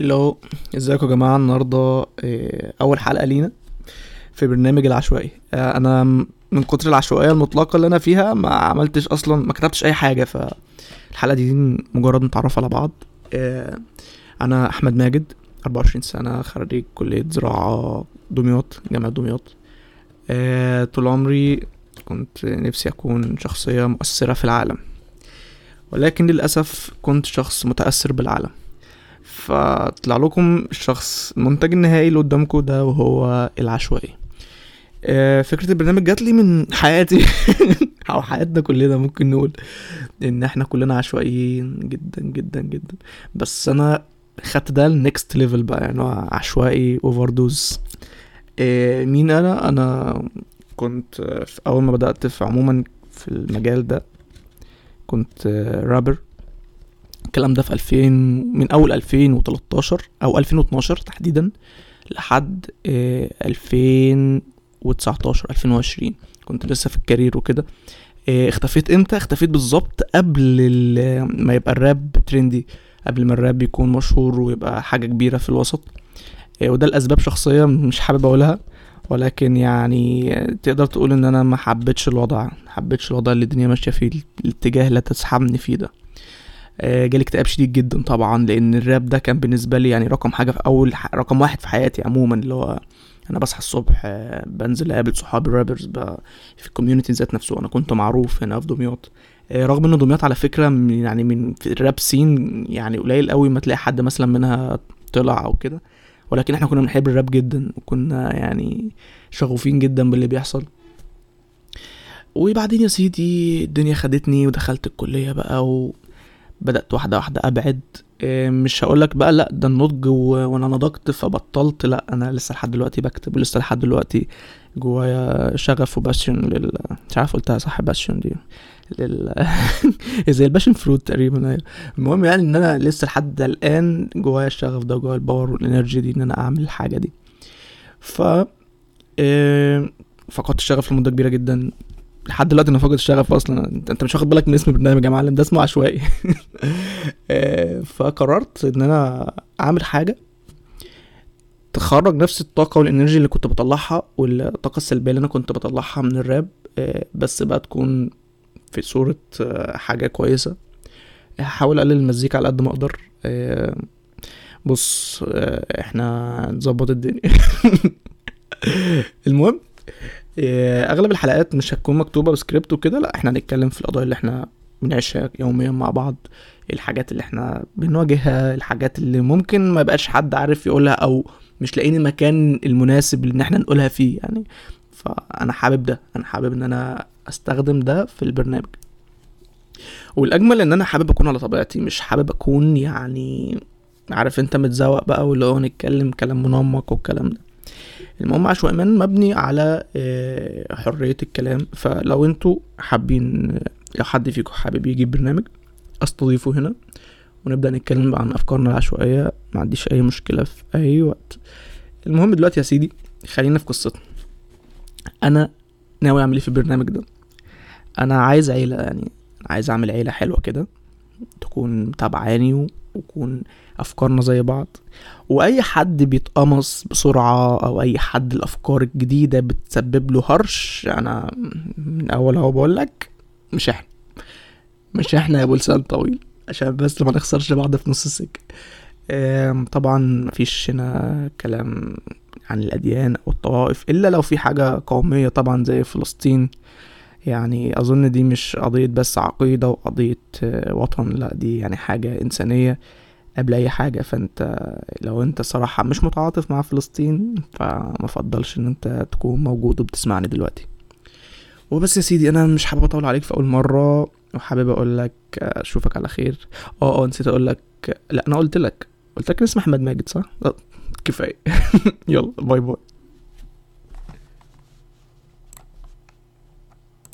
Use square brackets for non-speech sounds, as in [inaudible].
لو ازيكم يا جماعة النهاردة آه، أول حلقة لينا في برنامج العشوائي. آه، أنا م- من كتر العشوائية المطلقة اللي أنا فيها ما عملتش أصلا ما كتبتش أي حاجة. فالحلقة دي مجرد نتعرف على بعض. آه، أنا أحمد ماجد 24 سنة خريج كلية زراعة دمياط جامعة دمياط. طول عمري كنت نفسي أكون شخصية مؤثرة في العالم. ولكن للأسف كنت شخص متأثر بالعالم. فطلع لكم الشخص المنتج النهائي اللي قدامكم ده وهو العشوائي. آه، فكرة البرنامج جات لي من حياتي. [laughs] أو حياتنا كلنا ممكن نقول إن إحنا كلنا عشوائيين جدا جدا جدا. بس أنا خدت ده ال next level بقى يعني عشوائي overdose مين أنا؟ أنا كنت آه، أول ما بدأت في عموما في المجال ده كنت آه، رابر الكلام ده في 2000 من أول 2013 أو 2012 تحديدا لحد آه، 2019 2020 كنت لسه في الكارير وكده. آه، اختفيت إمتى؟ اختفيت بالظبط قبل ما يبقى الراب ترندي قبل ما الراب يكون مشهور ويبقى حاجة كبيرة في الوسط. آه، وده لأسباب شخصية مش حابب أقولها ولكن يعني آه، تقدر تقول إن أنا ما حبيتش الوضع ما حبيتش الوضع اللي الدنيا ماشية فيه الاتجاه اللي تسحبني فيه ده. آه، جالي اكتئاب شديد جدا طبعا لأن الراب ده كان بالنسبة لي يعني رقم حاجة في أول رقم واحد في حياتي عموما اللي هو أنا بصحى الصبح آه، بنزل أقابل صحابي ال rappers في ال community ذات نفسه أنا كنت معروف هنا في دمياط. آه، رغم ان دمياط على فكرة من- يعني من ال rap scene يعني قليل قوي ما تلاقي حد مثلا منها طلع أو كده ولكن إحنا كنا بنحب الراب جدا وكنا يعني شغوفين جدا باللي بيحصل. وبعدين يا سيدي الدنيا خدتني ودخلت الكلية بقى وبدأت واحدة واحدة أبعد. إيه، مش هقولك بقى لأ ده النضج. وأنا نضجت فبطلت. لأ أنا لسه لحد دلوقتي بكتب ولسه لحد دلوقتي جوايا شغف و passion لل مش عارف قلتها صح passion دي. لل [laughs] زي ال passion fruit تقريبا أيوه. المهم يعني إن أنا لسه لحد الآن جوايا الشغف ده وجوايا ال power وال energy دي إن أنا أعمل الحاجة دي. ف إيه، فقدت الشغف لمدة كبيرة جدا. لحد دلوقتي أنا فاقد الشغف أصلا. أنت مش واخد بالك من اسم البرنامج يا معلم؟ ده اسمه عشوائي. [laughs] آه، فقررت إن أنا أعمل حاجة تخرج نفس الطاقة وال energy اللي كنت بطلعها والطاقة السلبية اللي أنا كنت بطلعها من الراب. آه، بس بقى تكون في صورة آه، حاجة كويسة. هحاول أقلل المزيكا على قد ما أقدر. بص إحنا نظبط الدنيا. [laughs] المهم أغلب الحلقات مش هتكون مكتوبة بسكريبت وكده لا إحنا هنتكلم في القضايا اللي إحنا بنعيشها يوميا مع بعض الحاجات اللي إحنا بنواجهها الحاجات اللي ممكن ما يبقاش حد عارف يقولها أو مش لاقيين المكان المناسب إن إحنا نقولها فيه يعني. فأنا حابب ده أنا حابب إن أنا أستخدم ده في البرنامج. والأجمل إن أنا حابب أكون على طبيعتي مش حابب أكون يعني عارف أنت متزوق بقى واللي هو نتكلم كلام منمق والكلام ده. المهم عشوائي مان مبني على آه، حرية الكلام. فلو أنتوا حابين لو حد فيكم حابب يجي برنامج أستضيفه هنا ونبدأ نتكلم بقى عن أفكارنا العشوائية. ما عنديش أي مشكلة في أي وقت. المهم دلوقتي يا سيدي خلينا في قصتنا. أنا ناوي أعمل إيه في البرنامج ده؟ أنا عايز عيلة يعني عايز أعمل عيلة حلوة كده. تكون متابعاني ويكون أفكارنا زي بعض. وأي حد بيتقمص بسرعة أو أي حد الأفكار الجديدة بتسبب له هرش أنا من أول أهو بقول لك مش إحنا. مش إحنا يا أبو لسان طويل عشان بس ما نخسرش بعض في نص السكة. طبعا مفيش هنا كلام عن الأديان أو الطوائف إلا لو في حاجة قومية طبعا زي فلسطين. يعني أظن دي مش قضية بس عقيدة وقضية آه، وطن لا دي يعني حاجة إنسانية قبل أي حاجة. فأنت لو أنت صراحة مش متعاطف مع فلسطين فما فضلش إن أنت تكون موجود وبتسمعني دلوقتي. وبس يا سيدي أنا مش حابب أطول عليك في أول مرة وحابب أقول لك أشوفك على خير. آه آه نسيت أقول لك لا أنا قلت لك قلت لك إن اسمي أحمد ماجد صح؟ لا، كفاية. [laughs] يلا باي باي.